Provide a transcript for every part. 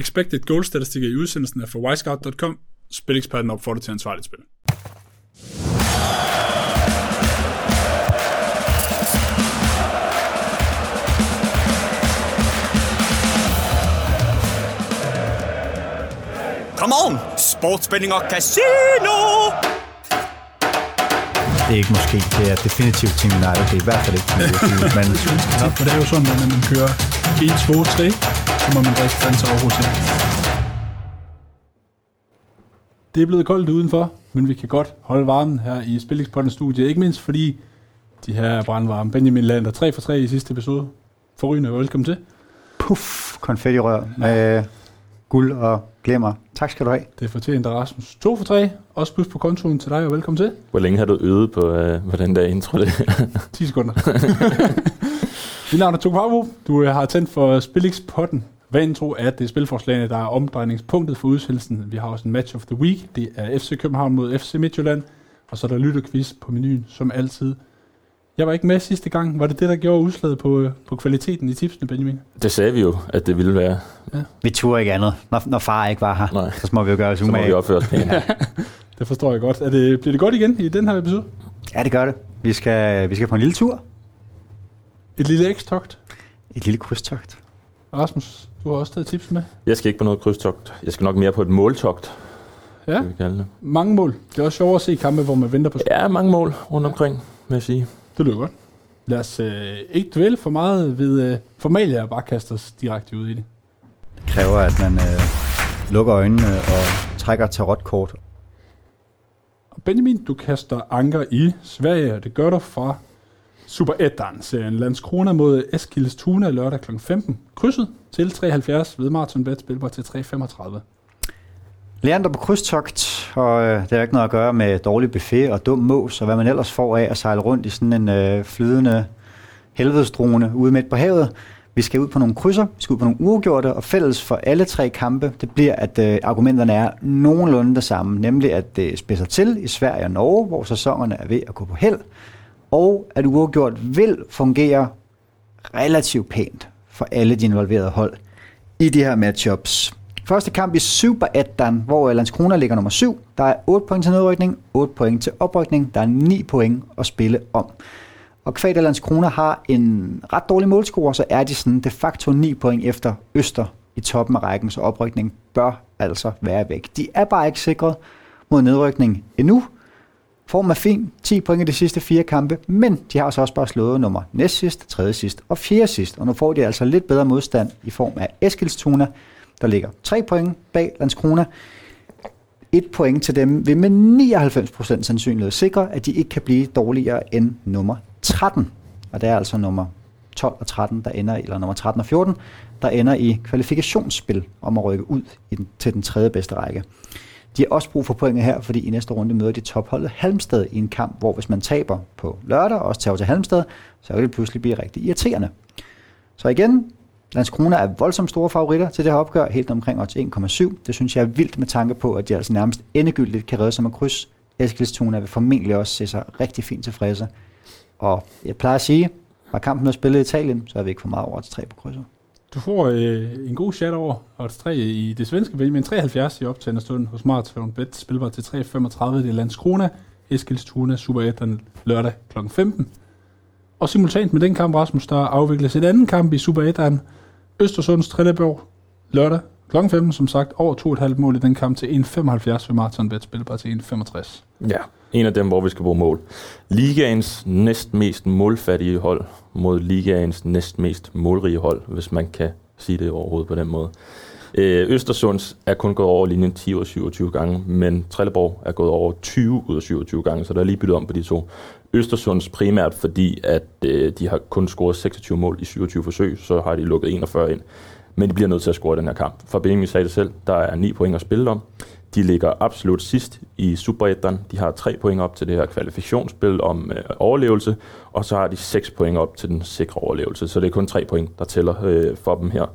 expected goal statistikker i udsendelsen er fra wisecout.com. Spileksperten opfordrer til ansvarligt spil. Come on! Sportsspænding og casino! Det er ikke måske, det er definitivt Team United. Det er i hvert fald ikke Team United, men det er jo sådan, at man kører 1, 2, 3, så må man drikke fans over til. Det er blevet koldt udenfor, men vi kan godt holde varmen her i Spillingspodden studie. Ikke mindst fordi de her er brandvarme. Benjamin Lander 3 for 3 i sidste episode. Forrygende, velkommen til. puff, konfettirør med guld og glimmer. Tak skal du have. Det er fortjent af Rasmus. 2 for 3. Også plus på kontoen til dig, og velkommen til. Hvor længe har du øvet på, øh, på den der intro? Det? 10 sekunder. Mit navn er Pavbo. Du har tændt for Spillix-potten. Vanen tro er, at det er spilforslagene, der er omdrejningspunktet for udsendelsen. Vi har også en match of the week. Det er FC København mod FC Midtjylland. Og så er der lytterquiz på menuen, som altid. Jeg var ikke med sidste gang. Var det det, der gjorde udslaget på, øh, på kvaliteten i tipsene, Benjamin? det sagde vi jo, at det ville være. Vi turde ikke andet. Når, når far ikke var her, Nej. så må vi jo gøre os Så må vi umage. opføre os pænt. Det forstår jeg godt. Er det, bliver det godt igen i den her episode? Ja, det gør det. Vi skal, vi skal på en lille tur. Et lille ekstogt. Et lille krydstogt. Rasmus, du har også taget tips med. Jeg skal ikke på noget krydstogt. Jeg skal nok mere på et måltogt, Ja, vi kalde det. mange mål. Det er også sjovt at se kampe, hvor man venter på Ja, mange mål rundt omkring, vil jeg sige. Det lyder godt. Lad os øh, ikke dvæle for meget ved øh, formalia og bare kaste os direkte ud i det. Det kræver, at man øh, lukker øjnene og trækker tarotkort. Benjamin, du kaster anker i Sverige, og det gør du fra Super 1'eren serien Landskrona mod Eskildes Tuna lørdag kl. 15. Krydset til 73 ved Martin Bet, spilbar til 3.35. Leander på krydstogt, og øh, det har ikke noget at gøre med dårlig buffet og dum mås, og hvad man ellers får af at sejle rundt i sådan en øh, flydende helvedesdrone ude midt på havet. Vi skal ud på nogle krydser, vi skal ud på nogle uafgjorte, og fælles for alle tre kampe, det bliver, at øh, argumenterne er nogenlunde det samme, nemlig at det spidser til i Sverige og Norge, hvor sæsonerne er ved at gå på held, og at uafgjort vil fungere relativt pænt for alle de involverede hold i de her matchups. Første kamp i Super Ettan, hvor Landskrona ligger nummer 7. Der er 8 point til nedrykning, 8 point til oprykning. Der er 9 point at spille om. Og kvad at Landskrona har en ret dårlig målscore, så er de sådan de facto 9 point efter Øster i toppen af rækken, så oprykning bør altså være væk. De er bare ikke sikret mod nedrykning endnu. Form er fin, 10 point i de sidste fire kampe, men de har så også bare slået nummer næst sidst, tredje sidst og fjerde sidst. Og nu får de altså lidt bedre modstand i form af Eskilstuna, der ligger 3 point bag Landskrona. Et point til dem vil med 99% sandsynlighed sikre, at de ikke kan blive dårligere end nummer 13. Og det er altså nummer 12 og 13, der ender, eller nummer 13 og 14, der ender i kvalifikationsspil om at rykke ud i den, til den tredje bedste række. De har også brug for pointet her, fordi i næste runde møder de topholdet Halmstad i en kamp, hvor hvis man taber på lørdag og også tager til Halmstad, så kan det pludselig blive rigtig irriterende. Så igen, Landskrona er voldsomt store favoritter til det her opgør, helt omkring odds 1,7. Det synes jeg er vildt med tanke på, at de altså nærmest endegyldigt kan redde sig med kryds. Eskilstuna vil formentlig også se sig rigtig fint tilfredse. Og jeg plejer at sige, var kampen at spille i Italien, så er vi ikke for meget over til 3 på krydset. Du får øh, en god chat over odds 3 i det svenske Benjamin 73 i optagende stund hos Marathon Bet, spilbar til 3.35. Det er Landskrona, Eskilstuna, Super 1 lørdag kl. 15. Og simultant med den kamp, Rasmus, der afvikles et andet kamp i Super 1 Østersunds Trelleborg lørdag Klokken 15, som sagt, over 2,5 mål i den kamp til 1,75 ved Martin Bet, spilbar til 1,65. Ja, en af dem, hvor vi skal bruge mål. Ligaens næst mest målfattige hold mod ligaens næst mest målrige hold, hvis man kan sige det overhovedet på den måde. Øh, Østersunds er kun gået over linjen 10 ud af 27 gange, men Trelleborg er gået over 20 ud af 27 gange, så der er lige byttet om på de to. Østersunds primært fordi, at øh, de har kun scoret 26 mål i 27 forsøg, så har de lukket 41 ind. Men de bliver nødt til at score den her kamp. For Benjamin sagde det selv, der er 9 point at spille om. De ligger absolut sidst i Superetteren. De har 3 point op til det her kvalifikationsspil om øh, overlevelse, og så har de 6 point op til den sikre overlevelse. Så det er kun 3 point, der tæller øh, for dem her.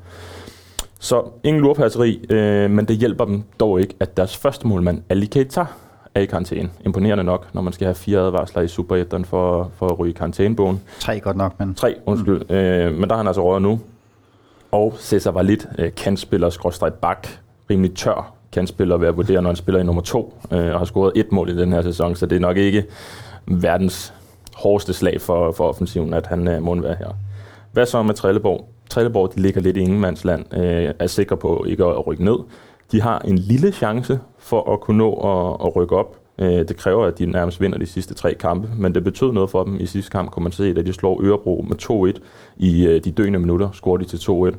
Så ingen lurpasseri, øh, men det hjælper dem dog ikke, at deres første målmand, Ali Keita, er i karantæne. Imponerende nok, når man skal have fire advarsler i Superetteren for, for at ryge i karantænebogen. Tre godt nok, men Tre, undskyld. Mm. Øh, men der er han altså røget nu. Og Cesar var lidt øh, kantspiller, skråstrej bak, rimelig tør kantspiller ved at vurdere, når han spiller i nummer to, øh, og har scoret et mål i den her sæson, så det er nok ikke verdens hårdeste slag for, for offensiven, at han øh, må være her. Hvad så med Trelleborg? Trelleborg de ligger lidt i ingenmandsland, øh, er sikre på ikke at rykke ned. De har en lille chance for at kunne nå at, at rykke op. Øh, det kræver, at de nærmest vinder de sidste tre kampe, men det betød noget for dem i sidste kamp, kunne man se, at de slår Ørebro med 2-1 i øh, de døende minutter, scorer de til 2-1.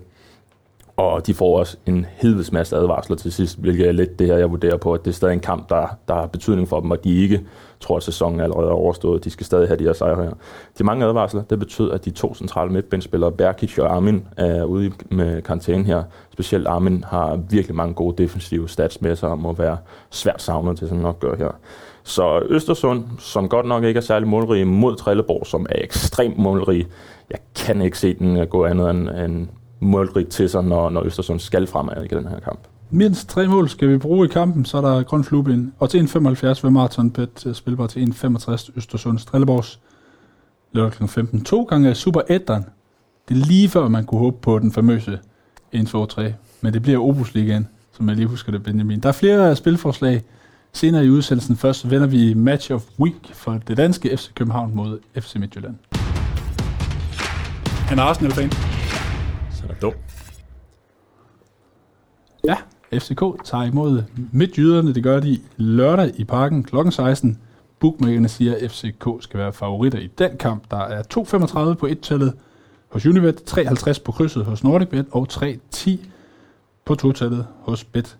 Og de får også en helvedes masse advarsler til sidst, hvilket er lidt det her, jeg vurderer på, at det er stadig en kamp, der, der har betydning for dem, og de ikke tror, at sæsonen er allerede overstået. De skal stadig have de her sejre her. De mange advarsler, det betyder, at de to centrale midtbindspillere, Berkic og Armin, er ude med karantæne her. Specielt Armin har virkelig mange gode defensive stats med sig, og må være svært savnet til sådan nok gør her. Så Østersund, som godt nok ikke er særlig målrig mod Trelleborg, som er ekstremt målrig, jeg kan ikke se den gå andet end, end målrigt til sig, når, når Østersund skal fremad i den her kamp. Mindst tre mål skal vi bruge i kampen, så er der grøn flueben. Og til 1,75 ved Marathon Bet spilbar til 1,65 Østersund Strelleborgs lørdag kl. 15. To gange Super 1'eren. Det er lige før man kunne håbe på den famøse 1, 2, 3. Men det bliver Opus Ligaen, som jeg lige husker det, Benjamin. Der er flere spilforslag. Senere i udsendelsen først vender vi Match of Week for det danske FC København mod FC Midtjylland. Han er Arsenal-fan. Så er dum. Ja, FCK tager imod Midtjyderne. Det gør de lørdag i parken kl. 16. Bookmakerne siger, at FCK skal være favoritter i den kamp. Der er 2,35 på et-tallet hos Univet, 3,50 på krydset hos NordicBet og 3,10 på totallet hos Bet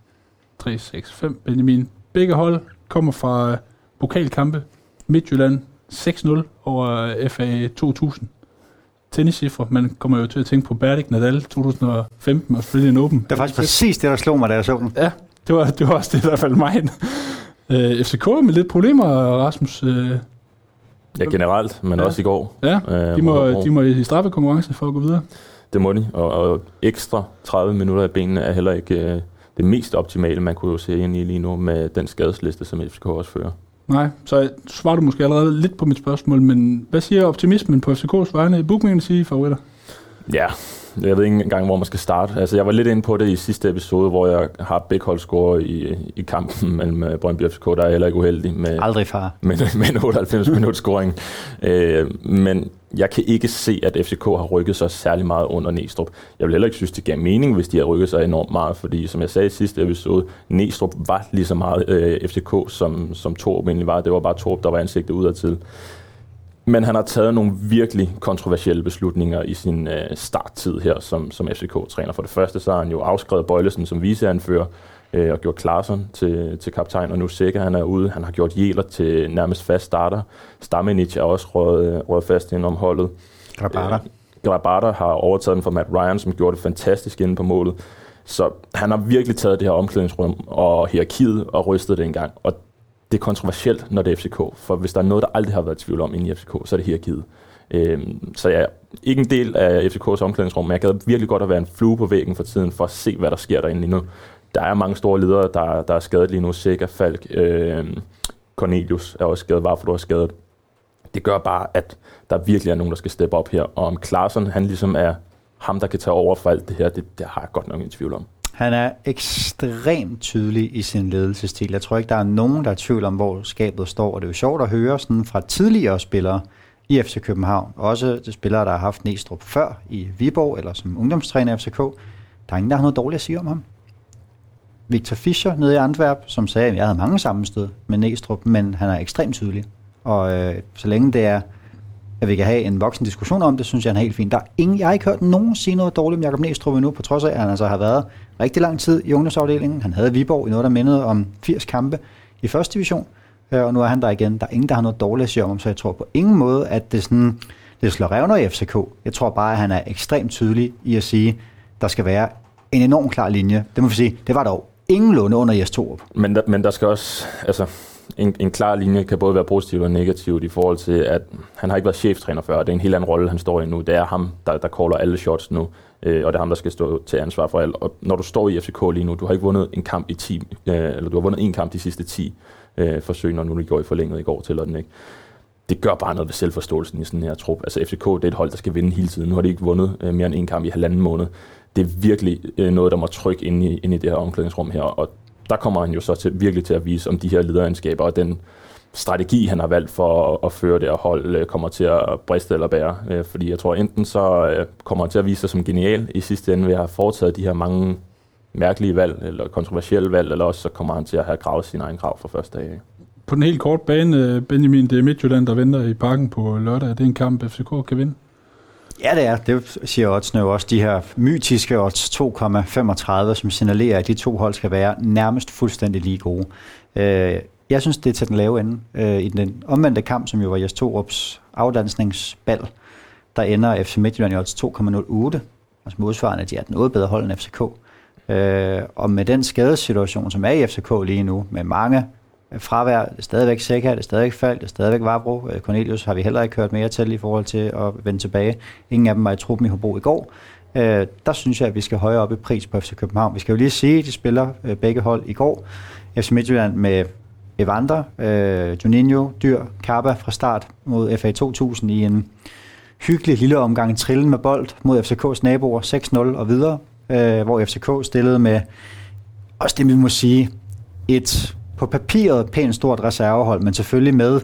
365. Benjamin, begge hold kommer fra pokalkampe. Midtjylland 6-0 over FA 2000 tenniscifre. Man kommer jo til at tænke på Berdik Nadal 2015 og Australian Open. Det var faktisk præcis det, der slog mig, da jeg så den. Ja, det var, det var også det, der faldt mig ind. Øh, FCK med lidt problemer, Rasmus. Øh, Ja, generelt, men Ja. også i går. ja, Øh, de må, hvor- de må i straffekonkurrence for at gå videre. Det må de, og, og ekstra 30 minutter i benene er heller ikke øh, det mest optimale, man kunne jo se ind i lige nu med den skadesliste, som FCK også fører. Nej, så svarer du måske allerede lidt på mit spørgsmål, men hvad siger optimismen på FCK's vegne? Bookmakerne siger favoritter. Ja, jeg ved ikke engang, hvor man skal starte. Altså, jeg var lidt inde på det i sidste episode, hvor jeg har begge hold score i, i kampen mellem øh, Brøndby og FCK. Der er jeg heller ikke uheldig med, Aldrig far. med, med en 98 minuts scoring. Øh, men jeg kan ikke se, at FCK har rykket sig særlig meget under Næstrup. Jeg vil heller ikke synes, det gav mening, hvis de har rykket sig enormt meget, fordi som jeg sagde i sidste episode, Næstrup var lige så meget øh, FCK, som, som Torp egentlig var. Det var bare Torp, der var ansigtet udadtil. Men han har taget nogle virkelig kontroversielle beslutninger i sin øh, starttid her som, som FCK-træner. For det første så har han jo afskrevet Bøjlesen som viceanfører øh, og gjort Klaarsson til, til kaptajn, og nu sikker han er ude. Han har gjort Jæler til nærmest fast starter. Stamenic er også røget, røget fast ind om holdet. Grabata. Øh, Grabata har overtaget den fra Matt Ryan, som gjorde det fantastisk inde på målet. Så han har virkelig taget det her omklædningsrum og hierarkiet og rystet det en gang. Og det er kontroversielt, når det er FCK. For hvis der er noget, der aldrig har været tvivl om inde i FCK, så er det hierarkiet. Øhm, så jeg er ikke en del af FCK's omklædningsrum, men jeg gad virkelig godt at være en flue på væggen for tiden, for at se, hvad der sker derinde lige nu. Der er mange store ledere, der, der er skadet lige nu. Sikker, Falk, øh, Cornelius er også skadet, Varford er skadet. Det gør bare, at der virkelig er nogen, der skal steppe op her. Og om Klaasen, han ligesom er ham, der kan tage over for alt det her, det, det har jeg godt nok en tvivl om. Han er ekstremt tydelig i sin ledelsesstil. Jeg tror ikke, der er nogen, der er i tvivl om, hvor skabet står. Og det er jo sjovt at høre sådan fra tidligere spillere i FC København. Også de spillere, der har haft Næstrup før i Viborg eller som ungdomstræner i FCK. Der er ingen, der har noget dårligt at sige om ham. Victor Fischer nede i Antwerp, som sagde, at jeg havde mange sammenstød med Næstrup, men han er ekstremt tydelig. Og øh, så længe det er, at vi kan have en voksen diskussion om det, synes jeg, han er helt fint. Der er ingen, jeg har ikke hørt nogen sige noget dårligt om Jacob Næstrup endnu, på trods af, at han altså har været rigtig lang tid i ungdomsafdelingen. Han havde Viborg i noget, der mindede om 80 kampe i første division, øh, og nu er han der igen. Der er ingen, der har noget dårligt at sige om ham, så jeg tror på ingen måde, at det, sådan, det slår revner i FCK. Jeg tror bare, at han er ekstremt tydelig i at sige, der skal være en enorm klar linje. Det må vi sige, det var der ingenlunde under Jes Torup. Men der, men der skal også, altså, en, en klar linje kan både være positivt og negativt i forhold til, at han har ikke været cheftræner før, og det er en helt anden rolle, han står i nu. Det er ham, der, der caller alle shots nu, øh, og det er ham, der skal stå til ansvar for alt. Og når du står i FCK lige nu, du har ikke vundet en kamp i 10, øh, eller du har vundet en kamp de sidste 10 øh, forsøg, når nu du går i forlænget i går til den, ikke? det gør bare noget ved selvforståelsen i sådan her trup. Altså FCK, det er et hold, der skal vinde hele tiden. Nu har de ikke vundet øh, mere end en kamp i halvanden måned det er virkelig øh, noget, der må trykke ind i, ind i det her omklædningsrum her, og der kommer han jo så til, virkelig til at vise om de her lederegenskaber, og den strategi, han har valgt for at, at føre det her hold, øh, kommer til at briste eller bære. Øh, fordi jeg tror, enten så øh, kommer han til at vise sig som genial i sidste ende ved at have foretaget de her mange mærkelige valg, eller kontroversielle valg, eller også så kommer han til at have gravet sin egen grav fra første dag. På den helt korte bane, øh, Benjamin, det er Midtjylland, der venter i parken på lørdag. Det er en kamp, FCK kan vinde. Ja, det er. Det siger oddsene jo også. De her mytiske odds 2,35, som signalerer, at de to hold skal være nærmest fuldstændig lige gode. Øh, jeg synes, det er til den lave ende. Øh, I den omvendte kamp, som jo var Jes Torups afdansningsbal, der ender FC Midtjylland i odds 2,08. Altså modsvarende, at de er den noget bedre hold end FCK. Øh, og med den skadesituation, som er i FCK lige nu, med mange fravær, det er stadigvæk Seca, det er stadigvæk Falk, det er stadigvæk Varbro. Øh, Cornelius har vi heller ikke hørt mere til i forhold til at vende tilbage. Ingen af dem var i truppen i Hobro i går. Øh, der synes jeg, at vi skal højere op i pris på FC København. Vi skal jo lige sige, at de spiller øh, begge hold i går. FC Midtjylland med Evander, øh, Juninho, Dyr, Kappa fra start mod FA 2000 i en hyggelig lille omgang trillen med bold mod FCK's naboer 6-0 og videre, øh, hvor FCK stillede med, også det vi må sige, et på papiret pænt stort reservehold, men selvfølgelig med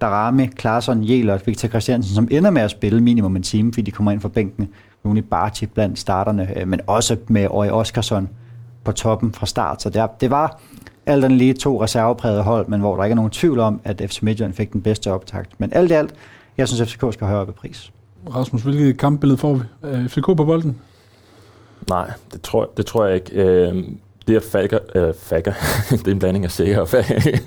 Darami, Klaarsson, Jæler og Victor Christiansen, som ender med at spille minimum en time, fordi de kommer ind fra bænken. Rune Barty blandt starterne, øh, men også med Øje Oskarsson på toppen fra start. Så det, det var alt den lige to reserveprægede hold, men hvor der ikke er nogen tvivl om, at FC Midtjylland fik den bedste optakt. Men alt i alt, jeg synes, FCK skal højere op i pris. Rasmus, hvilket kampbillede får vi? FCK på bolden? Nej, det tror, det tror jeg ikke. Øh, det at Falker, øh, Falker, det er en blanding af sikker og Falker,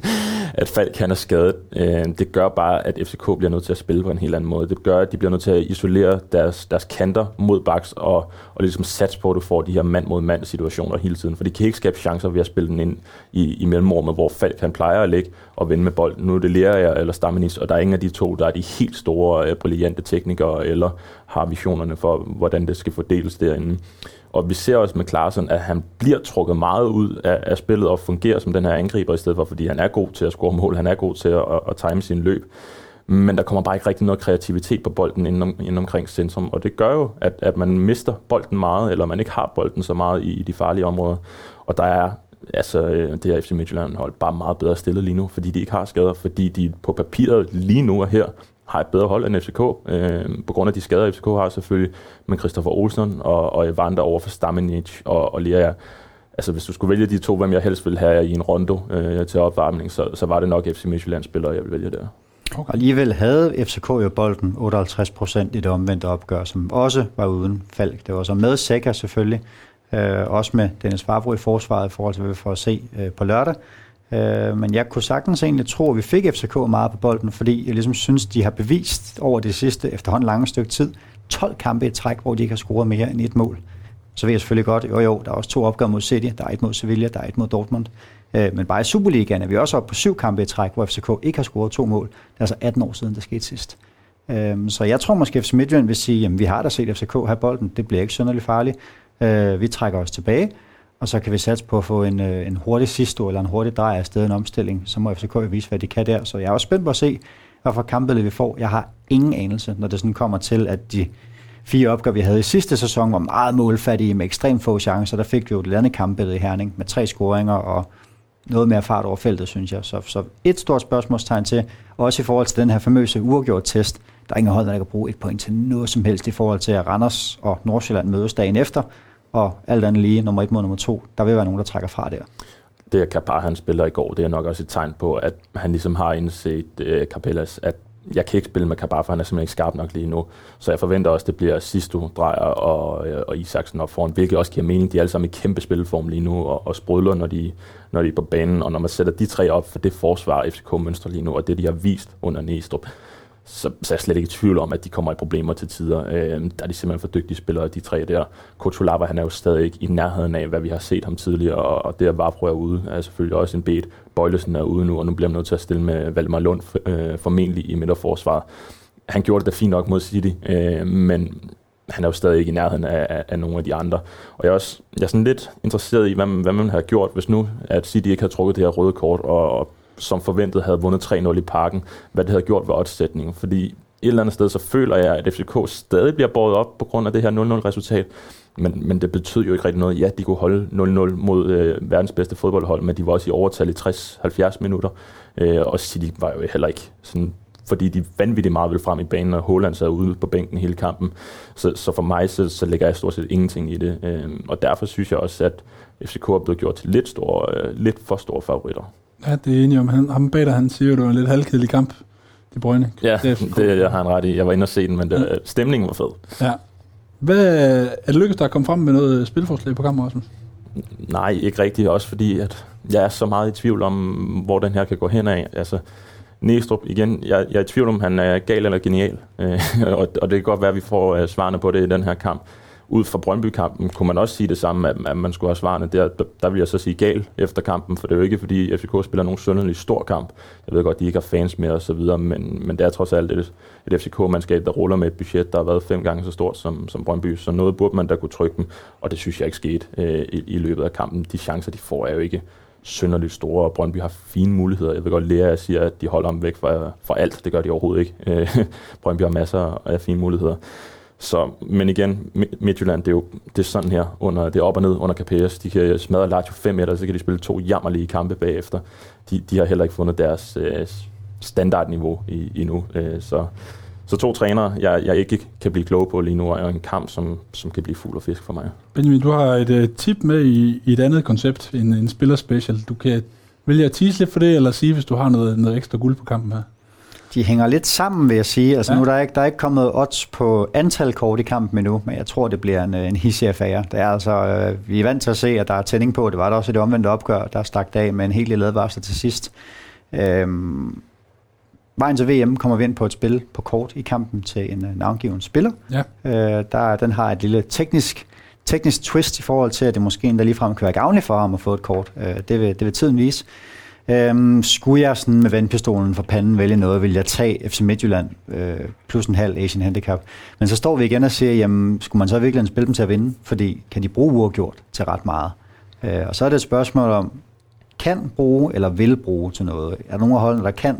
at Falk kan er skadet. Øh, det gør bare, at FCK bliver nødt til at spille på en helt anden måde. Det gør, at de bliver nødt til at isolere deres, deres kanter mod baks og, og ligesom satse på, at du får de her mand mod mand situationer hele tiden. For de kan ikke skabe chancer ved at spille den ind i, i mellemrummet, hvor Falk han plejer at ligge og vende med bolden. Nu er det Lerager eller Stammenis, og der er ingen af de to, der er de helt store, øh, brillante teknikere eller har visionerne for, hvordan det skal fordeles derinde. Og vi ser også med Klaarsson, at han bliver trukket meget ud af, af spillet og fungerer som den her angriber i stedet for, fordi han er god til at score mål, han er god til at, at, at time sin løb. Men der kommer bare ikke rigtig noget kreativitet på bolden inden, om, inden omkring centrum, og det gør jo, at, at man mister bolden meget, eller man ikke har bolden så meget i, i de farlige områder. Og der er altså, øh, det her FC Midtjylland hold bare meget bedre stillet lige nu, fordi de ikke har skader, fordi de på papiret lige nu er her har et bedre hold end FCK, øh, på grund af de skader, FCK har selvfølgelig, med Christoffer Olsen og, og Evander over for Stamenic og, og Lea. Altså, hvis du skulle vælge de to, hvem jeg helst ville have i en rondo øh, til opvarmning, så, så var det nok FC Midtjylland-spillere, jeg ville vælge der. Okay. Alligevel havde FCK jo bolden 58 procent i det omvendte opgør, som også var uden Falk. Det var så med Sækker selvfølgelig, øh, også med Dennis Favre i forsvaret i forhold til, hvad vi får at se øh, på lørdag. Øh, men jeg kunne sagtens egentlig tro, at vi fik FCK meget på bolden, fordi jeg ligesom synes, de har bevist over det sidste efterhånden lange stykke tid, 12 kampe i træk, hvor de ikke har scoret mere end et mål. Så ved jeg selvfølgelig godt, jo jo, der er også to opgaver mod City, der er et mod Sevilla, der er et mod Dortmund. Øh, men bare i Superligaen er vi også oppe på syv kampe i træk, hvor FCK ikke har scoret to mål. Det er altså 18 år siden, det skete sidst. Øh, så jeg tror måske, at FC Midtjylland vil sige, at vi har da set FCK have bolden, det bliver ikke synderligt farligt. Øh, vi trækker os tilbage, og så kan vi satse på at få en, øh, en hurtig sidste eller en hurtig drej af sted en omstilling. Så må FCK vise, hvad de kan der. Så jeg er også spændt på at se, hvad for kampbillede vi får. Jeg har ingen anelse, når det sådan kommer til, at de fire opgaver, vi havde i sidste sæson, var meget målfattige med ekstremt få chancer. Der fik vi jo et andet kampbillede i Herning med tre scoringer og noget mere fart over feltet, synes jeg. Så, så et stort spørgsmålstegn til, også i forhold til den her famøse uafgjort test. Der er ingen hold, der kan bruge et point til noget som helst i forhold til, at Randers og Nordsjælland mødes dagen efter og alt andet lige nummer et mod nummer to, der vil være nogen, der trækker fra der. Det, at Kapar han spiller i går, det er nok også et tegn på, at han ligesom har indset øh, Capellas, at jeg kan ikke spille med Kabar, for han er simpelthen ikke skarp nok lige nu. Så jeg forventer også, at det bliver Sisto, Drejer og, øh, og Isaksen op foran, hvilket også giver mening. De er alle sammen i kæmpe spilform lige nu, og, og sprudler, når de, når de er på banen. Og når man sætter de tre op for det forsvar, FCK mønster lige nu, og det, de har vist under Næstrup, så, så er jeg slet ikke i tvivl om, at de kommer i problemer til tider. Øh, der er de simpelthen for dygtige spillere, de tre der. Kutulava, han er jo stadig ikke i nærheden af, hvad vi har set ham tidligere, og, og det at Vavro er ude, er selvfølgelig også en bet. Bøjlesen er ude nu, og nu bliver man nødt til at stille med Valdemar Lund øh, formentlig i midterforsvaret. Han gjorde det da fint nok mod City, øh, men han er jo stadig ikke i nærheden af, af, af nogle af de andre. Og jeg er også jeg er sådan lidt interesseret i, hvad, hvad man har gjort, hvis nu at City ikke har trukket det her røde kort, og, og som forventet havde vundet 3-0 i parken, hvad det havde gjort ved oddsætningen. Fordi et eller andet sted, så føler jeg, at FCK stadig bliver båret op på grund af det her 0-0-resultat. men, men det betød jo ikke rigtig noget. Ja, de kunne holde 0-0 mod øh, verdens bedste fodboldhold, men de var også i overtal i 60-70 minutter. Øh, og City var jo heller ikke sådan fordi de vanvittigt meget vil frem i banen, og Holland sad ude på bænken hele kampen. Så, så for mig, så, så lægger jeg stort set ingenting i det. Øh, og derfor synes jeg også, at FCK er blevet gjort til lidt, store, øh, lidt for store favoritter. Ja, det er enig om. Han, ham bag dig, han siger jo, det var en lidt halvkedelig kamp, de brøgne. Ja, det, det jeg har han ret i. Jeg var inde og se den, men det, mm. stemningen var fed. Ja. Hvad, er det lykkedes der at komme frem med noget spilforslag på kampen, Rasmus? Nej, ikke rigtigt. Også fordi, at jeg er så meget i tvivl om, hvor den her kan gå hen af. Altså, Næstrup, igen, jeg, jeg er i tvivl om, han er gal eller genial. Øh, og, og det kan godt være, at vi får uh, svarene på det i den her kamp. Ud fra Brøndby-kampen kunne man også sige det samme, at, at man skulle have svarene der. Der, der vil jeg så sige gal efter kampen, for det er jo ikke, fordi FCK spiller nogen sønderlig stor kamp. Jeg ved godt, de ikke har fans med og så videre, men, men det er trods alt et, et FCK-mandskab, der ruller med et budget, der har været fem gange så stort som, som Brøndby. Så noget burde man da kunne trykke dem, og det synes jeg ikke skete øh, i, i løbet af kampen. De chancer, de får, er jo ikke synderligt store, og Brøndby har fine muligheder. Jeg vil godt lære at sige, at de holder dem væk fra, fra alt. Det gør de overhovedet ikke. Øh, Brøndby har masser af fine muligheder. Så, men igen, Midtjylland, det er jo det er sådan her, under, det er op og ned under KPS. De kan øh, smadre Lazio 5 1 så kan de spille to jammerlige kampe bagefter. De, de har heller ikke fundet deres øh, standardniveau i, endnu. Øh, så så to trænere, jeg, jeg ikke kan blive klog på lige nu, og en kamp, som, som kan blive fuld og fisk for mig. Benjamin, du har et uh, tip med i, i et andet koncept, en, en spillerspecial. Du kan vælge jeg tease lidt for det, eller sige, hvis du har noget, noget ekstra guld på kampen her. De hænger lidt sammen, vil jeg sige. Altså, ja. nu der er ikke, der er ikke kommet odds på antal kort i kampen endnu, men jeg tror, det bliver en, en hissig affære. Det er altså, øh, vi er vant til at se, at der er tænding på. Det var der også i det omvendte opgør, der stak af med en helt lille advarsel til sidst. Øhm, Vejen til VM kommer vi ind på et spil på kort i kampen til en uh, navngiven spiller. Ja. Øh, der, den har et lille teknisk, teknisk twist i forhold til, at det måske endda ligefrem kan være gavnligt for ham at få et kort. Øh, det, vil, det vil tiden vise. Øhm, skulle jeg sådan med vandpistolen for panden vælge noget, vil jeg tage FC Midtjylland øh, plus en halv Asian Handicap. Men så står vi igen og siger, jamen, skulle man så virkelig spille dem til at vinde? Fordi kan de bruge uafgjort til ret meget? Øh, og så er det et spørgsmål om, kan bruge eller vil bruge til noget? Er der nogen af holdene, der kan?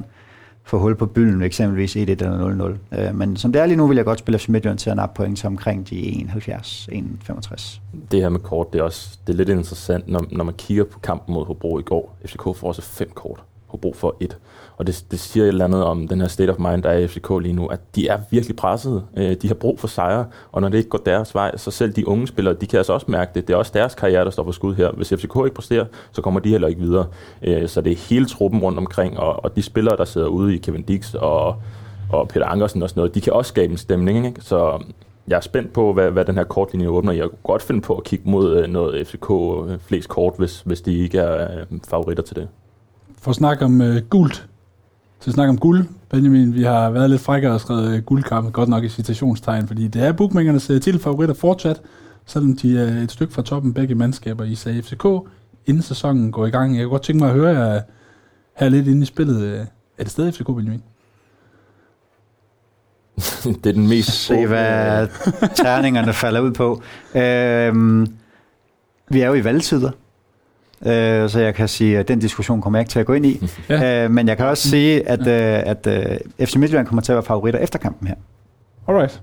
Få hul på bylden, eksempelvis 1-1 eller 0-0. Øh, men som det er lige nu, vil jeg godt spille FC Midtjylland til at nappe point til omkring de 71-65. Det her med kort, det er også det er lidt interessant, når, når man kigger på kampen mod Hobro i går. FCK får også fem kort. Hobro for et. Og det, det siger et eller andet om den her state of mind, der er i FCK lige nu, at de er virkelig pressede. Øh, de har brug for sejre, og når det ikke går deres vej, så selv de unge spillere, de kan altså også mærke det. Det er også deres karriere, der står for skud her. Hvis FCK ikke præsterer, så kommer de heller ikke videre. Øh, så det er hele truppen rundt omkring, og, og de spillere, der sidder ude i Kevin Dix og, og Peter Ankersen og sådan noget, de kan også skabe en stemning. Ikke? Så jeg er spændt på, hvad, hvad den her kortlinje åbner. Jeg kunne godt finde på at kigge mod øh, noget FCK øh, flest kort, hvis, hvis de ikke er øh, favoritter til det. For at snakke om uh, gult, til at snakke om guld, Benjamin, vi har været lidt frækkere og skrevet uh, guldkamp, godt nok i citationstegn, fordi det er bookmakernes uh, titelfavoritter fortsat, selvom de er et stykke fra toppen begge mandskaber i SAG FCK, inden sæsonen går i gang. Jeg kunne godt tænke mig at høre jer her lidt inde i spillet. Er det stadig FCK, Benjamin? det er den mest... Se, hvad terningerne falder ud på. Øhm, vi er jo i valgtider. Øh, så jeg kan sige, at den diskussion kommer jeg ikke til at gå ind i. ja. øh, men jeg kan også sige, at, ja. øh, at øh, FC Midtjylland kommer til at være favoritter efter kampen her. Alright.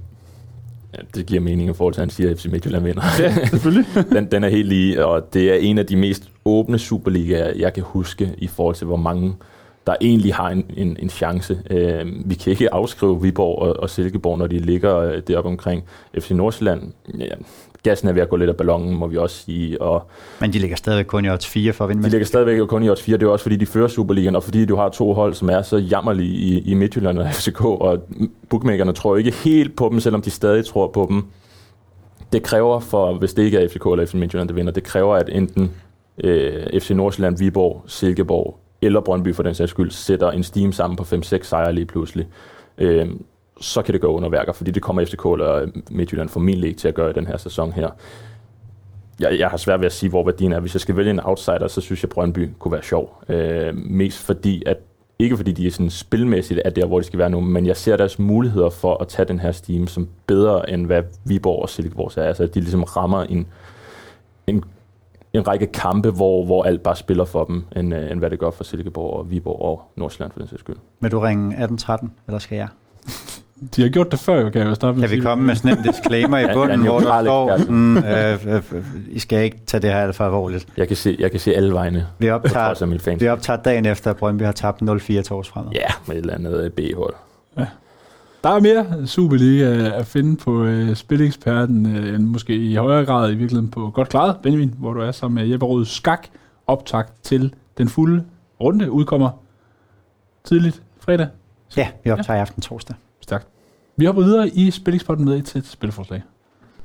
Ja, det giver mening i forhold til, at han siger, at FC Midtjylland vinder. Ja, selvfølgelig. den, den er helt lige, og det er en af de mest åbne Superligaer, jeg kan huske, i forhold til, hvor mange der egentlig har en, en, en chance. Øh, vi kan ikke afskrive Viborg og, og Silkeborg, når de ligger øh, deroppe omkring FC Nordsjælland. Ja, gassen er ved at gå lidt af ballonen, må vi også sige. Og Men de ligger stadigvæk kun i odds 4 for at vinde De ligger stadigvæk kun i odds 4. Det er også fordi, de fører Superligaen, og fordi du har to hold, som er så jammerlige i, i Midtjylland og FCK, og bookmakerne tror ikke helt på dem, selvom de stadig tror på dem. Det kræver for, hvis det ikke er FCK eller FC Midtjylland, der vinder, det kræver, at enten øh, FC Nordsjælland, Viborg, Silkeborg eller Brøndby for den sags skyld, sætter en steam sammen på 5-6 sejre lige pludselig. Øh, så kan det gå under værker, fordi det kommer FCK eller Midtjylland formentlig ikke til at gøre i den her sæson her. Jeg, jeg har svært ved at sige, hvor værdien er. Hvis jeg skal vælge en outsider, så synes jeg, Brøndby kunne være sjov. Øh, mest fordi, at ikke fordi de er sådan spilmæssigt er der, hvor de skal være nu, men jeg ser deres muligheder for at tage den her steam som bedre, end hvad Viborg og Silkeborg er. Altså, at de ligesom rammer en, en, en række kampe, hvor, hvor alt bare spiller for dem, end, end hvad det gør for Silkeborg og Viborg og Nordsjælland for den sags skyld. Vil du ringe 18-13, eller skal jeg? De har gjort det før, jo, kan jeg jo starte med Kan at vi komme med sådan en disclaimer i Ja, bunden, ja, hvor der står, ekspert. mm, øh, øh, I skal ikke tage det her alt for alvorligt. Jeg kan se, jeg kan se alle vegne, Vi optager, mit fans. vi optager dagen efter, at Brøndby har tabt 0-4 til års fremad. Ja, med et eller andet øh, B-hold. Der er mere Superliga at finde på øh, Spileksperten, øh, end måske i højere grad i virkeligheden på Godt Klaret, Benjamin, hvor du er sammen med Jeppe Rød Skak. Optakt til den fulde runde udkommer tidligt fredag. Ja, vi optager i aften torsdag. Vi hopper videre i Spilexporten med til et spilforslag.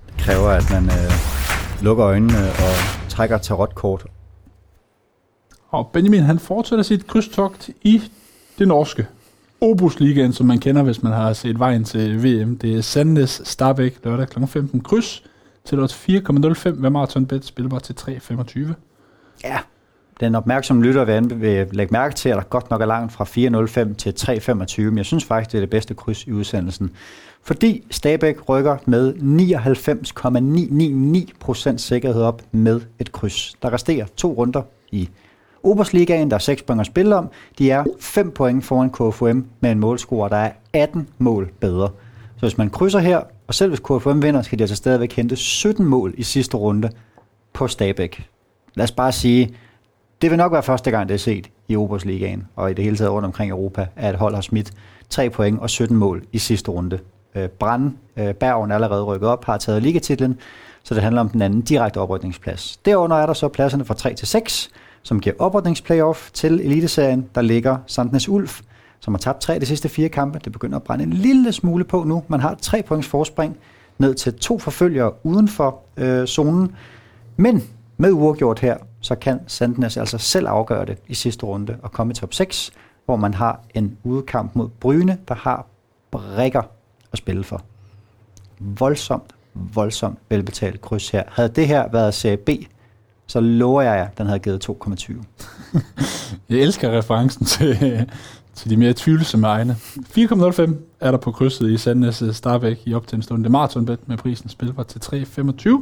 Det kræver, at man øh, lukker øjnene og trækker tarotkort. Og Benjamin han fortsætter sit krydstogt i det norske. Obos-ligaen, som man kender, hvis man har set vejen til VM. Det er Sandnes Starbæk lørdag kl. 15 kryds til odds 4,05 ved Marathon Bet spilbar til 3,25. Ja, den opmærksomme lytter vil, vil lægge mærke til, at der godt nok er langt fra 4.05 til 3.25, men jeg synes faktisk, det er det bedste kryds i udsendelsen. Fordi Stabæk rykker med 99,999% sikkerhed op med et kryds. Der resterer to runder i Obersligaen, der er 6 point at spille om. De er 5 point foran KFUM med en målscore, der er 18 mål bedre. Så hvis man krydser her, og selv hvis KFUM vinder, skal de altså stadigvæk hente 17 mål i sidste runde på Stabæk. Lad os bare sige, det vil nok være første gang, det er set i Obersligaen og i det hele taget rundt omkring Europa, at hold har smidt 3 point og 17 mål i sidste runde. Øh, Brand, øh, Bergen er allerede rykket op, har taget ligatitlen, så det handler om den anden direkte oprykningsplads. Derunder er der så pladserne fra 3 til 6, som giver oprykningsplayoff til Eliteserien. Der ligger Sandnes Ulf, som har tabt tre af de sidste fire kampe. Det begynder at brænde en lille smule på nu. Man har tre points forspring ned til to forfølgere uden for øh, zonen. Men med uafgjort her, så kan Sandnes altså selv afgøre det i sidste runde og komme i top 6, hvor man har en udkamp mod Bryne, der har brækker at spille for. Voldsomt, voldsomt velbetalt kryds her. Havde det her været Serie B, så lover jeg jer, at den havde givet 2,20. Jeg elsker referencen til, til de mere tvivlsomme egne. 4,05 er der på krydset i Sandnes Starbæk i op til en stund. Det er maratonbet med prisen spilbar til 3,25.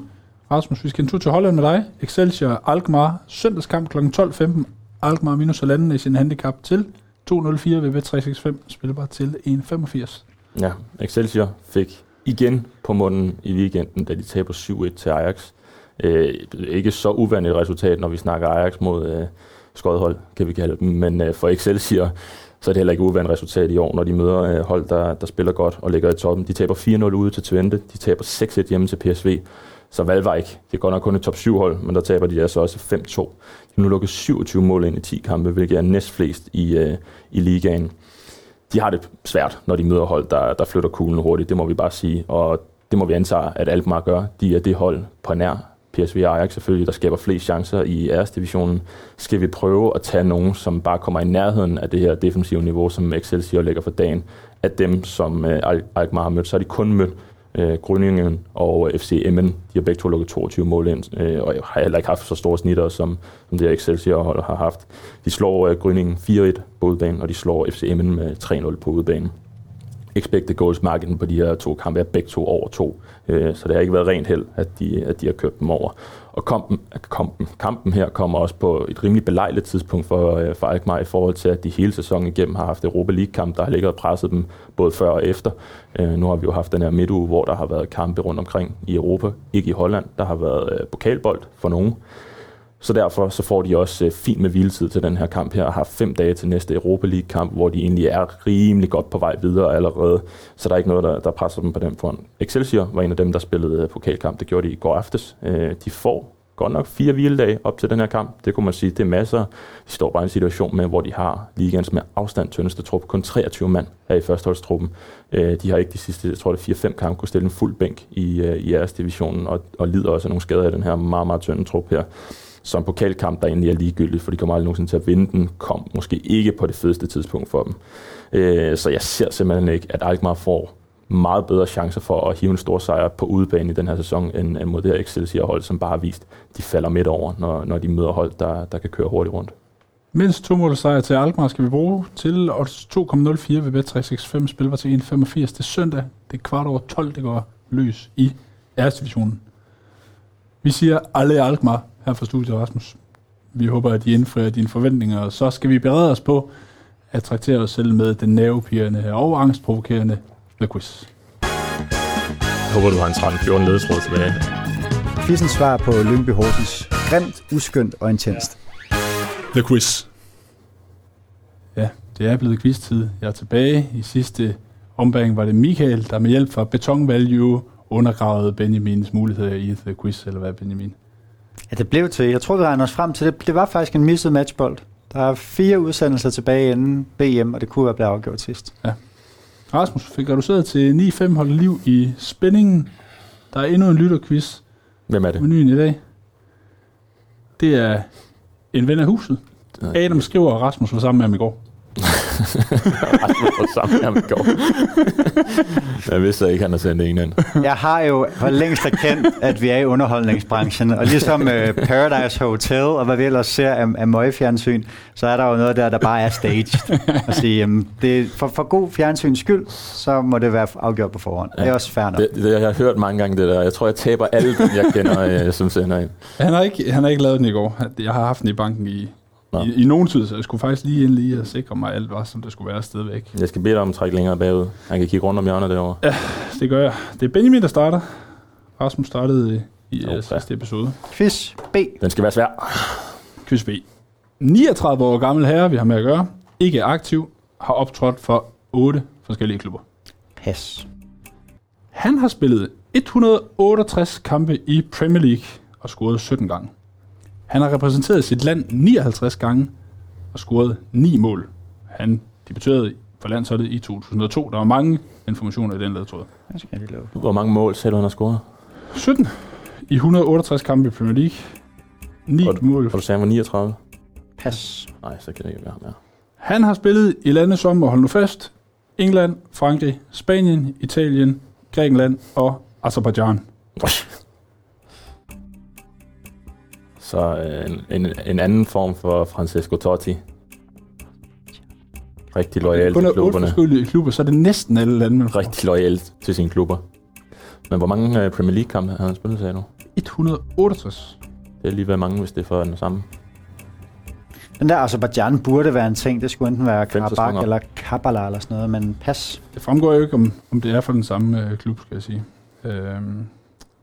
Rasmus, vi skal en tur til Holland med dig. Excelsior Alkmaar, søndagskamp kl. 12.15. Alkmaar minus halvanden i sin handicap til 2.04 ved Bet365, spilbar til 1,85. Ja, Excelsior fik igen på munden i weekenden, da de taber 7-1 til Ajax. Øh, ikke så uvanligt resultat, når vi snakker Ajax mod øh, skodhold, kan vi kalde dem. Men øh, for Excelsior, så er det heller ikke uvandt resultat i år, når de møder øh, hold, der, der spiller godt og ligger i toppen. De taber 4-0 ude til Twente, de taber 6-1 hjemme til PSV. Så Valvejk, det er godt nok kun et top 7 hold, men der taber de altså også 5-2. De har nu lukket 27 mål ind i 10 kampe, hvilket er næstflest i, øh, i ligaen de har det svært, når de møder hold, der, der flytter kuglen hurtigt. Det må vi bare sige. Og det må vi antage, at Alkmaar gør. De er det hold på nær PSV og Ajax selvfølgelig, der skaber flest chancer i æresdivisionen. Skal vi prøve at tage nogen, som bare kommer i nærheden af det her defensive niveau, som Excelsior lægger for dagen, af dem, som øh, Alkmaar har mødt, så har de kun mødt øh, Grønningen og FC Emmen. De har begge to lukket 22 mål ind, øh, og har heller ikke haft så store snitter, som, som det her Excelsior-hold har haft. De slår øh, Grønningen 4-1 på udbanen, og de slår FC Emmen med 3-0 på udbanen. Expected goals margin på de her to kampe er begge to over to, øh, så det har ikke været rent held, at de, at de har kørt dem over. Og kampen, kampen, kampen her kommer også på et rimelig belejligt tidspunkt for, øh, for Alkmaar i forhold til, at de hele sæsonen igennem har haft Europa League-kamp, der har ligget og presset dem både før og efter. Øh, nu har vi jo haft den her midtuge, hvor der har været kampe rundt omkring i Europa, ikke i Holland. Der har været øh, pokalbold for nogen. Så derfor så får de også øh, fint med hviletid til den her kamp her, og har fem dage til næste Europa League-kamp, hvor de egentlig er rimelig godt på vej videre allerede. Så der er ikke noget, der, der presser dem på den front. Excelsior var en af dem, der spillede øh, pokalkamp. Det gjorde de i går aftes. Øh, de får godt nok fire hviledage op til den her kamp. Det kunne man sige, det er masser. De står bare i en situation med, hvor de har ligands med afstand tyndeste trup. Kun 23 mand er i førsteholdstruppen. Øh, de har ikke de sidste, jeg tror det er 4-5 kampe, kunne stille en fuld bænk i, øh, i i æresdivisionen, og, og lider også af nogle skader i den her meget, meget tynde trup her som pokalkamp, der egentlig er ligegyldigt, for de kommer aldrig nogensinde til at vinde den, kom måske ikke på det fedeste tidspunkt for dem. Øh, så jeg ser simpelthen ikke, at Alkmaar får meget bedre chancer for at hive en stor sejr på udebane i den her sæson, end, end mod det her Excelsior-hold, som bare har vist, de falder midt over, når, når de møder hold, der, der kan køre hurtigt rundt. Mindst to mål sejr til Alkmaar skal vi bruge til odds 2,04 ved Bet365 spil var til 1,85 det er søndag. Det er kvart over 12, det går løs i æresdivisionen. Vi siger alle Alkmaar her fra studiet, Rasmus. Vi håber, at de indfrier dine forventninger, og så skal vi berede os på at traktere os selv med den nervepirrende og angstprovokerende The Quiz. Jeg håber, du har en 13-14 ledetråd tilbage. Quizens svar på Lyngby Horsens. Grimt, uskyndt og intenst. The Quiz. Ja, det er blevet quiz-tid. Jeg er tilbage. I sidste ombæring var det Michael, der med hjælp fra Beton Value undergravede Benjamins muligheder i The Quiz, eller hvad Benjamin? Ja, det blev til. Jeg tror, vi regner os frem til det. Det var faktisk en misset matchbold. Der er fire udsendelser tilbage inden BM, og det kunne være blevet afgjort sidst. Rasmus fik reduceret til 9-5 holdt liv i spændingen. Der er endnu en lytterquiz Hvem er det? menuen i dag. Det er en ven af huset. Adam skriver, at Rasmus var sammen med ham i går. Rasmus sammen går. Jeg vidste ikke, han har sendt en ind. Jeg har jo for længst erkendt, at vi er i underholdningsbranchen, og ligesom uh, Paradise Hotel, og hvad vi ellers ser af, af møgfjernsyn, så er der jo noget der, der bare er staged. At sige, um, det er for, for god fjernsyns skyld, så må det være afgjort på forhånd. Ja. Det er også fair nok. Det, det, jeg har hørt mange gange det der. Jeg tror, jeg taber alle dem, jeg kender, øh, som sender ind. Han har ikke, han har ikke lavet den i går. Jeg har haft den i banken i, Nå. i, i nogen tid, så jeg skulle faktisk lige ind lige og sikre mig, at alt var, som det skulle være stadigvæk. Jeg skal bede dig om at trække længere bagud. Han kan kigge rundt om hjørnet derovre. Det gør jeg. Det er Benjamin, der starter. Rasmus startede i Okay. okay. sidste episode. Quiz B. Den skal være svær. Quiz B. 39 år gammel herre, vi har med at gøre, ikke er aktiv, har optrådt for 8 forskellige klubber. Pas. Han har spillet 168 kampe i Premier League og scoret 17 gange. Han har repræsenteret sit land 59 gange og scoret 9 mål. Han debuterede for landsholdet i 2002. Der var mange informationer i den ledtråd. Hvor mange mål selv han har scoret? 17 i 168 kampe i Premier League. 9 Og- mål. Og du sagde, han var 39? Pas. Nej, så kan det ikke være ham her. Han har spillet i lande som, og hold nu fast, England, Frankrig, Spanien, Italien, Grækenland og Azerbaijan. Så øh, en, en, en anden form for Francesco Totti. Rigtig lojal Kun til er klubberne. forskellige klubber, så er det næsten alle lande, man får. Rigtig lojal til sine klubber. Men hvor mange øh, Premier League-kampe har han spillet, sagde du? 168. Det er lige ved mange, hvis det er for den samme. Den der Azerbaijan burde være en ting. Det skulle enten være Karabakh eller Kabbalah eller sådan noget, men pas. Det fremgår jo ikke, om, om det er for den samme øh, klub, skal jeg sige. Øhm,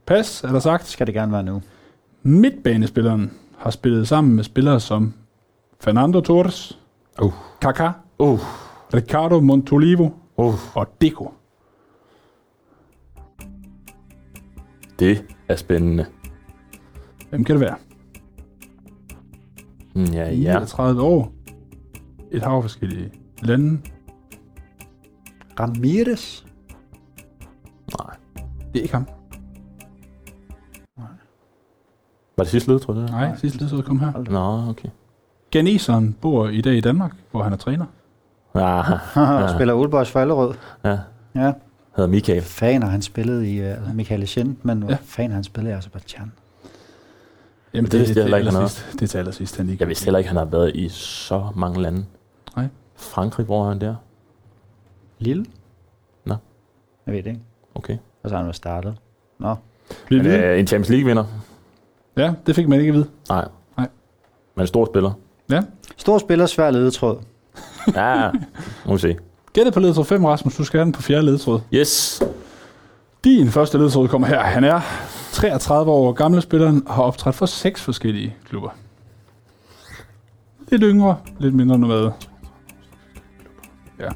pas, er der sagt. Skal det gerne være nu. Midtbanespilleren har spillet sammen med spillere som Fernando Torres, Uh. Kaká, Uh. Ricardo Montolivo Uh. og Deco. Det er spændende. Hvem kan det være? Mm, Ja, ja. 39 år. Et hav af forskellige lande. Ramirez. Nej. Det er ikke ham. Var det sidste led, tror det? Nej, sidste led så kom her. Nå, okay. Ganeseren bor i dag i Danmark, hvor han er træner. Ah, Ja. Spiller for Allerød. ja. Ja. Hedder Michael. Fan har han spillet i uh, Michael Eschen, men Ja. ja. fan har han spillet i Azerbaijan. Jamen, det vidste jeg heller ikke, han allersidst. Det er til allersidst, han lige Jeg vidste heller ikke, han har været i så mange lande. Nej. Frankrig, hvor er han der? Lille? Nå. Jeg ved det ikke. Okay. Og så har han jo startet. Nå. Bliver Men, det øh, en Champions League-vinder? Ja, det fik man ikke at vide. Nej. Nej. Men en stor spiller? Ja. Stor spiller, svær ledetråd. Ja, må vi se. Gættet på ledtråd 5, Rasmus. Du skal have den på fjerde ledtråd. Yes. Din første ledtråd kommer her. Han er 33 år gammel spilleren og har optrådt for seks forskellige klubber. Lidt yngre, lidt mindre nomade. Ja.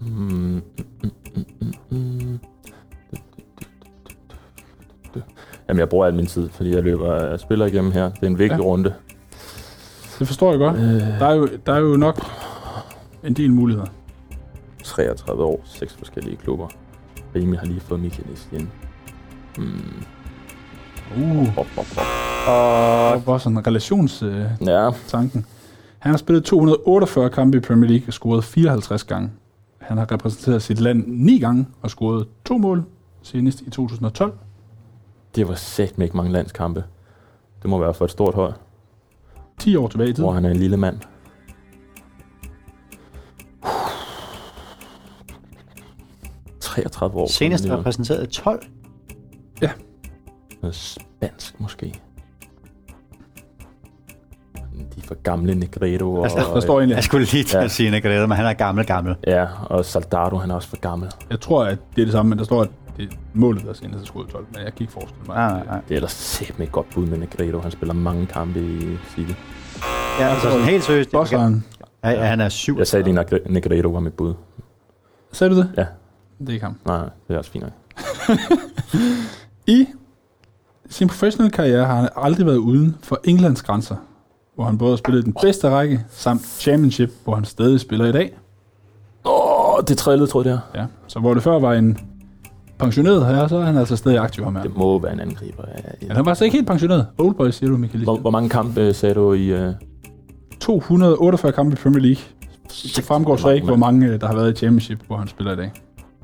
Mm, Jamen, jeg bruger al min tid, fordi jeg løber jeg spiller igennem her. Det er en vigtig Ja. runde. Det forstår jeg godt. Øh, Der er jo, der er jo nok en del muligheder. 33 år, seks forskellige klubber. Remi har lige fået Michael igen. Mm. Uh, Bop, bop, bop. og hvor sådan relationstanken. Ja, Han har spillet 248 kampe i Premier League og scoret 54 gange. Han har repræsenteret sit land 9 gange og scoret to mål, senest i 2012. det var sæt med ikke mange landskampe. Det må være for et stort hold, 10 år tilbage i tiden. hvor han er en lille mand. – 33 år. Senest Noget repræsenteret i 12. spansk måske. De for gamle Negredo. Og, Altså, Der står egentlig, Jeg skulle lige til Ja. at sige Negredo, men han er gammel, gammel. Ja, og Soldado, han er også for gammel. jeg tror, at det er det samme, men der står, at det er målet, der er senest er skudt 12, men jeg kan ikke forestille mig. Nej, at nej, det- nej. Det er ellers med et godt bud med Negredo. Han spiller mange kampe i City. Ja, altså sådan helt seriøst. Bosseren. Ja, ja, han er syv. Jeg sagde lige, at Negredo var mit bud. Sagde du det? Ja. Det er ikke ham. Nej, det er også fint nok. I sin professionelle karriere har han aldrig været uden for Englands grænser, hvor han både har spillet den bedste række, samt Championship, hvor han stadig spiller i dag. Åh, det trillede, tror jeg, det er. Ja. Så hvor det før var en pensioneret her, så er han altså stadig aktiv ham her. Det må være en angriber. Ja, Men han var altså ikke helt pensioneret. Oldboy, siger du, Michael. Hvor, hvor mange kampe øh, sagde du i... Uh... 248 kampe i Premier League. Det fremgår så ikke, hvor mange øh, der har været i Championship, hvor han spiller i dag.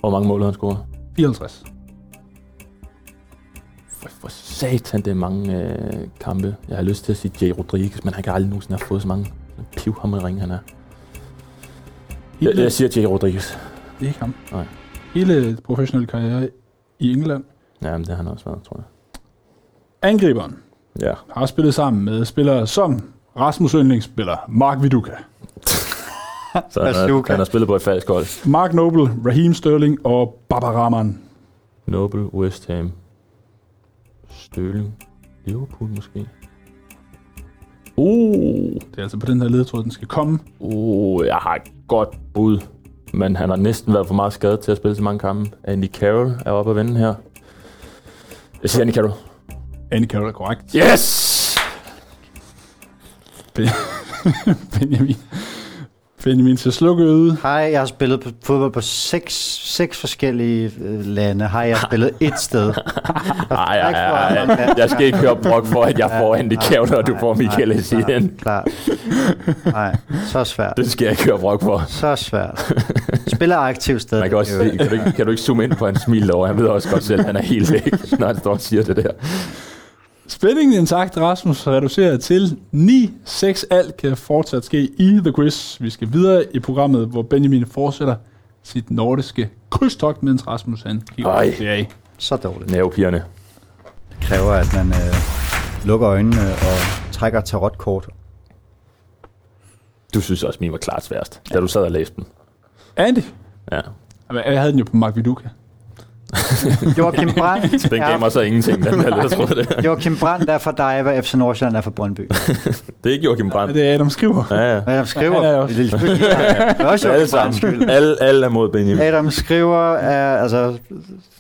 Hvor mange mål har han scoret? 54. For, for satan, det er mange øh, kampe. Jeg har lyst til at sige Jay Rodriguez, men han kan aldrig nogensinde have fået så mange pivhammerring, han er. Jeg, jeg siger Jay Rodriguez. det er ikke ham. Nej. Hele professionelle karriere i England. Ja, men det har han også været, tror jeg. Angriberen Ja. har spillet sammen med spillere som Rasmus yndlingsspiller Mark Viduka, Så han, har, han har spillet på et falsk hold. Mark Noble, Raheem Sterling og Baba Rahman. Noble, West Ham. Støling. Liverpool måske. Uh, Det er altså på den her ledetråd, den skal komme. uh, jeg har et godt bud. Men han har næsten været for meget skadet til at spille så mange kampe. Andy Carroll er oppe at vende her. Jeg siger Andy Carroll. Andy Carroll er korrekt. Yes! Benjamin. Benjamin til slukøde. Hej, jeg har spillet på fodbold på seks, seks forskellige øh, lande. Hej, jeg har spillet et sted. Ej, ej, ej, ej. Jeg skal ikke høre brok for, at jeg får Andy Carroll, og du får Michael Essien. Klar. Nej, så svært. Det skal jeg ikke høre brok for. Så svært. Spiller aktivt sted. Man kan også se, kan du, ikke, kan du ikke zoome ind på hans smil derovre? Han ved også godt selv, at han er helt væk, når han står og siger det der. Spændingen intakt, Rasmus, reduceret til 9-6. Alt kan fortsat ske i The Quiz. Vi skal videre i programmet, hvor Benjamin fortsætter sit nordiske krydstogt, mens Rasmus han kigger Ej. på. Så dårligt. Nervepigerne. Det kræver, at man øh, lukker øjnene og trækker tarotkort. Du synes også, min var klart sværest, da du sad og læste den. Andy. Ja. Jamen, Jeg havde den jo på Mark Viduka. Joachim Brandt Den gav mig så ingenting, den der, jeg troede det. Joachim Brandt er for dig, hvad FC Nordsjælland er for Brøndby. Det er ikke Joachim Ja, Brandt. det er Adam Skriver. Ja, ja. Adam skriver. Er også- Det er også Alle Joachim sammen. Alle, alle er mod Benjamin. Adam skriver er altså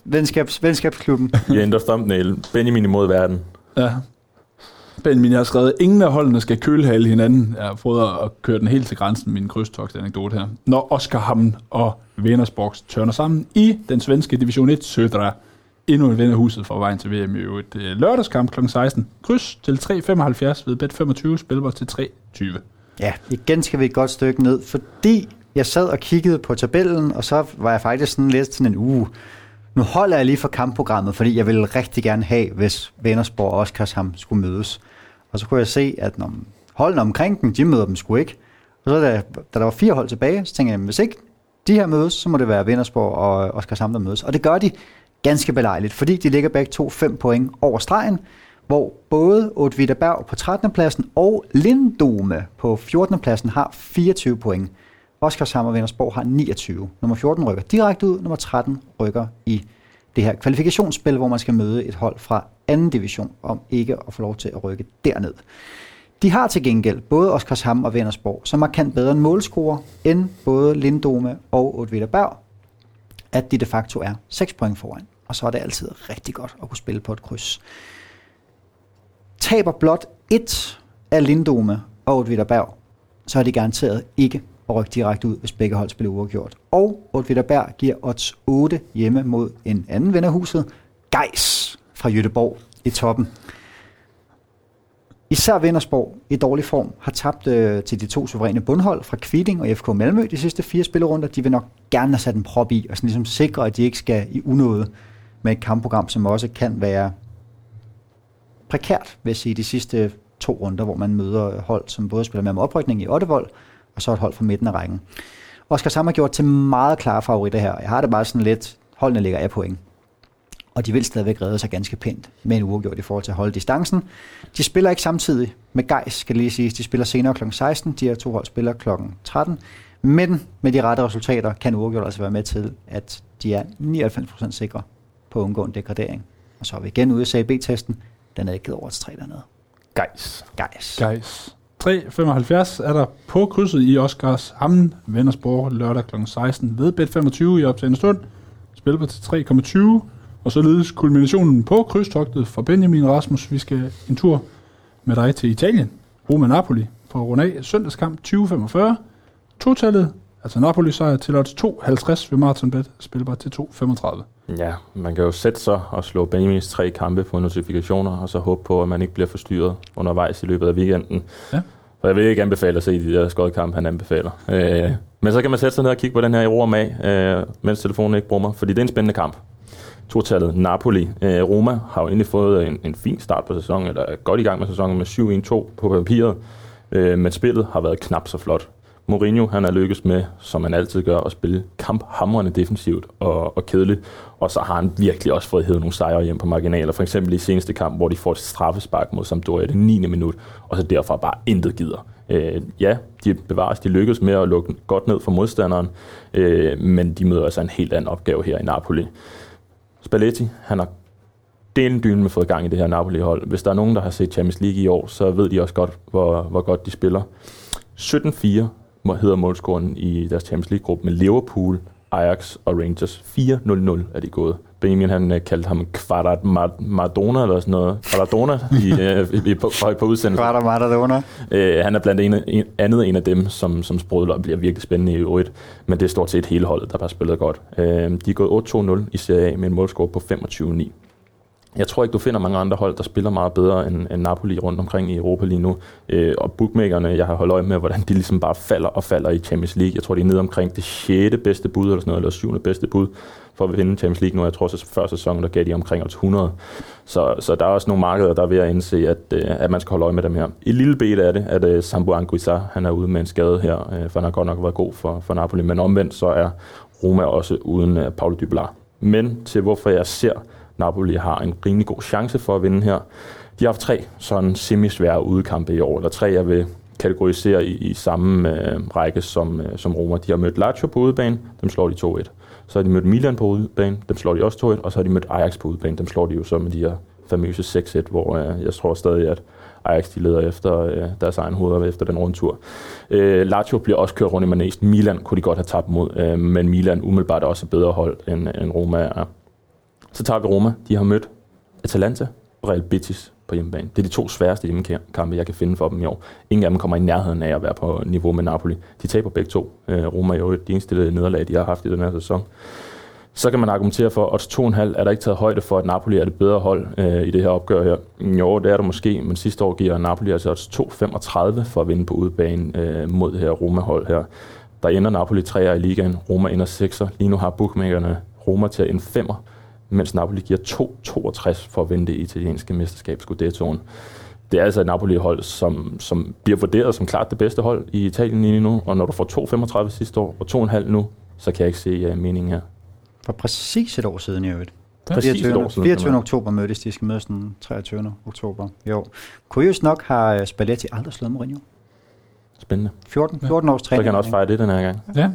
venskabs, venskabsklubben. Vi ændrer thumbnail. Benjamin imod verden. Ja. Benjamin, jeg har skrevet, ingen af holdene skal kølhale hinanden. Jeg har prøvet at køre den helt til grænsen, min krydstogsanekdote her. Når Oscar Hamn og Venersborgs tørner sammen i den svenske Division 1 Södra. Endnu en ven af huset for vejen til VM i øvrigt. Lørdagskamp kl. 16. Kryds til 3.75 ved bet 25, spilbar til 3.20. Ja, igen skal vi et godt stykke ned, fordi jeg sad og kiggede på tabellen, og så var jeg faktisk sådan lidt sådan en uge. Nu holder jeg lige for kampprogrammet, fordi jeg ville rigtig gerne have, hvis Vennersborg og Oskarsham skulle mødes. Og så kunne jeg se, at når holdene omkring dem, de møder dem sgu ikke. Og så da, da der var fire hold tilbage, så tænkte jeg, hvis ikke de her mødes, så må det være Vindersborg og Oskarshamn, der mødes. Og det gør de ganske belejligt, fordi de ligger begge to 5 point over stregen, hvor både Otvita Berg på 13. pladsen og Lindome på 14. pladsen har 24 point. Oskarshamn og Vendersborg har 29. Nummer 14 rykker direkte ud, nummer 13 rykker i det her kvalifikationsspil, hvor man skal møde et hold fra anden division, om ikke at få lov til at rykke derned. De har til gengæld både Oskarshamn og Vendersborg, som er markant bedre en målscorer end både Lindome og Otvida Berg, at de de facto er 6 point foran. Og så er det altid rigtig godt at kunne spille på et kryds. Taber blot et af Lindome og Otvida Berg, så er de garanteret ikke at rykke direkte ud, hvis begge hold spiller uafgjort. Og Otvida Berg giver odds 8 hjemme mod en anden ven af huset, Geis fra Jødeborg i toppen. Især Vindersborg i dårlig form har tabt øh, til de to suveræne bundhold fra Kvitting og FK Malmø de sidste fire spillerunder. De vil nok gerne have sat en prop i og sådan ligesom sikre, at de ikke skal i unåde med et kampprogram, som også kan være prekært, vil jeg sige, de sidste to runder, hvor man møder hold, som både spiller med om oprykning i Ottevold, og så et hold fra midten af rækken. Oscar Sam har gjort til meget klare favoritter her. Jeg har det bare sådan lidt, holdene ligger af point og de vil stadigvæk redde sig ganske pænt med en uafgjort i forhold til at holde distancen. De spiller ikke samtidig med Geis, skal lige sige. De spiller senere kl. 16, de her to hold spiller kl. 13. Men med de rette resultater kan uafgjort altså være med til, at de er 99% sikre på at undgå en degradering. Og så er vi igen ude i CAB-testen. Den er ikke givet over til 3 dernede. Geis. Geis. Guys. 3.75 er der på krydset i Oscars Hammen, Vennersborg, lørdag kl. 16 ved Bet25 i optagende stund. Spiller til 3,20. Og således kulminationen på krydstogtet for Benjamin Rasmus. Vi skal en tur med dig til Italien. Roma Napoli for at runde af søndagskamp 20.45. Totallet, altså Napoli sejr til odds 2.50 ved Marathonbet, spilbar til 2.35. Ja, man kan jo sætte sig og slå Benjamins tre kampe på notifikationer, og så håbe på, at man ikke bliver forstyrret undervejs i løbet af weekenden. Ja. For jeg vil ikke anbefale at se de der skodkampe, han anbefaler. Øh, men så kan man sætte sig ned og kigge på den her i ro og mag, øh, mens telefonen ikke brummer, fordi det er en spændende kamp. Totallet Napoli. Øh, Roma har jo endelig fået øh, en, en fin start på sæsonen, eller er godt i gang med sæsonen med 7-1-2 på papiret, øh, men spillet har været knap så flot. Mourinho han er lykkes med, som man altid gør, at spille kamphamrende defensivt og, og kedeligt. Og så har han virkelig også fået hævet nogle sejre hjem på marginaler. For eksempel i seneste kamp, hvor de får et straffespark mod Sampdoria i det 9. minut, og så derfra bare intet gider. Øh, ja, de bevares, de lykkes med at lukke godt ned for modstanderen, øh, men de møder altså en helt anden opgave her i Napoli. Spalletti, han har delen dyne med fået gang i det her Napoli-hold. Hvis der er nogen, der har set Champions League i år, så ved de også godt, hvor, hvor godt de spiller. 17-4 hedder målscoren i deres Champions League-gruppe med Liverpool, Ajax og Rangers. 4-0-0 er de gået. Benjamin han øh, kaldte ham Kvadrat Mar- Maradona eller sådan noget. Maradona i, øh, i, i, på, på, udsendelsen. Kvart og Maradona. Øh, han er blandt en, en, andet en af dem, som, som sprudler og bliver virkelig spændende i øvrigt. Men det er stort set hele holdet, der bare spiller godt. Øh, de er gået 8-2-0 i Serie A med en målscore på 25-9. Jeg tror ikke, du finder mange andre hold, der spiller meget bedre end, end Napoli rundt omkring i Europa lige nu. Øh, og bookmakerne, jeg har holdt øje med, hvordan de ligesom bare falder og falder i Champions League. Jeg tror, de er nede omkring det 6. bedste bud, eller sådan noget, eller 7. bedste bud for at vinde Champions League nu. Jeg tror, så før sæsonen, der gav de omkring 100. Så, så der er også nogle markeder, der er ved at indse, at, øh, at man skal holde øje med dem her. I lille bed er det, at uh, Sambo Anguissa, han er ude med en skade her, øh, for han har godt nok været god for, for Napoli. Men omvendt så er Roma også uden øh, uh, Paulo Dybala. Men til hvorfor jeg ser Napoli har en rimelig god chance for at vinde her. De har haft tre sådan semi-svære udekampe i år, eller tre, jeg vil kategorisere i, i samme øh, række som, øh, som Roma. De har mødt Lazio på udebane, dem slår de 2-1. Så har de mødt Milan på udebane, dem slår de også 2-1, og så har de mødt Ajax på udebane, dem slår de jo så med de her famøse 6-1, hvor øh, jeg tror stadig, at Ajax de leder efter øh, deres egen hoveder efter den rundtur. Øh, Lazio bliver også kørt rundt i manesen. Milan kunne de godt have tabt mod, øh, men Milan umiddelbart er også bedre hold, end, end Roma er. Så tager vi Roma. De har mødt Atalanta og Real Betis på hjemmebane. Det er de to sværeste hjemmekampe, jeg kan finde for dem i år. Ingen af dem kommer i nærheden af at være på niveau med Napoli. De taber begge to. Øh, Roma er jo de eneste nederlag, de har haft i den her sæson. Så kan man argumentere for, at odds 2,5 er der ikke taget højde for, at Napoli er det bedre hold øh, i det her opgør her. Jo, det er der måske, men sidste år giver Napoli altså odds 2,35 for at vinde på udebane øh, mod det her Roma-hold her. Der ender Napoli 3'er i ligaen, Roma ender 6'er. Lige nu har bookmakerne Roma til en 5'er, mens Napoli giver 2,62 for at vinde det italienske mesterskab Scudettoen. Det er altså et Napoli-hold, som, som bliver vurderet som klart det bedste hold i Italien lige nu, og når du får 2,35 sidste år og 2,5 nu, så kan jeg ikke se uh, meningen her. For præcis et år siden i øvrigt. Præcis et 24. år siden. 24. oktober mødtes, de skal mødes den 23. oktober. Jo. Kuriøst nok har øh, Spalletti aldrig slået Mourinho. Spændende. 14, 14 års Så træning. kan han også fejre det den her gang. Ja,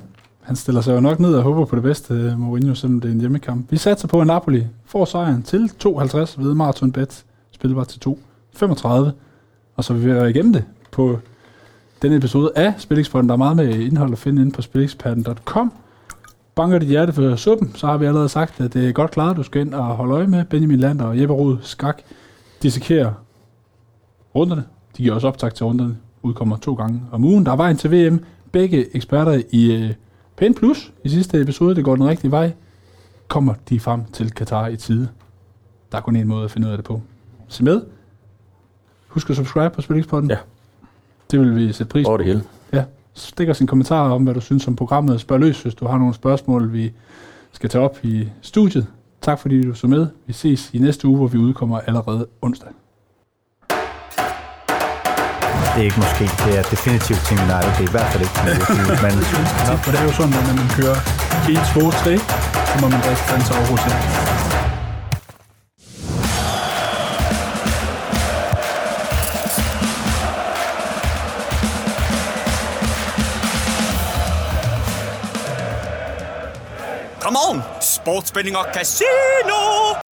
han stiller sig jo nok ned og håber på det bedste, øh, Mourinho, selvom det er en hjemmekamp. Vi satser på, at Napoli får sejren til 2,50 ved Marathon Bet, spilbar til 2,35. Og så vil vi være igennem det på denne episode af Spillingspotten. Der er meget med indhold at finde inde på spillingspotten.com. Banker dit hjerte for suppen, så har vi allerede sagt, at det er godt klaret. Du skal ind og holde øje med Benjamin Lander og Jeppe Rud Skak. Dissekerer runderne. De giver også optag til runderne. Udkommer to gange om ugen. Der er vejen til VM. Begge eksperter i øh, Pæn Plus i sidste episode. Det går den rigtige vej. Kommer de frem til Katar i tide. Der er kun en måde at finde ud af det på. Se med. Husk at subscribe på Spillingspodden. Ja. Det vil vi sætte pris på. Over det hele. Ja. Stik os en kommentar om, hvad du synes om programmet. Spørg løs, hvis du har nogle spørgsmål, vi skal tage op i studiet. Tak fordi du så med. Vi ses i næste uge, hvor vi udkommer allerede onsdag det er ikke måske. Det er definitivt Team United. Det er i hvert fald ikke Team United. men, no. For det er jo sådan, at når man kører 1, 2, 3, så må man drikke Fanta og Rosé. Come on! Sportsbetting og casino!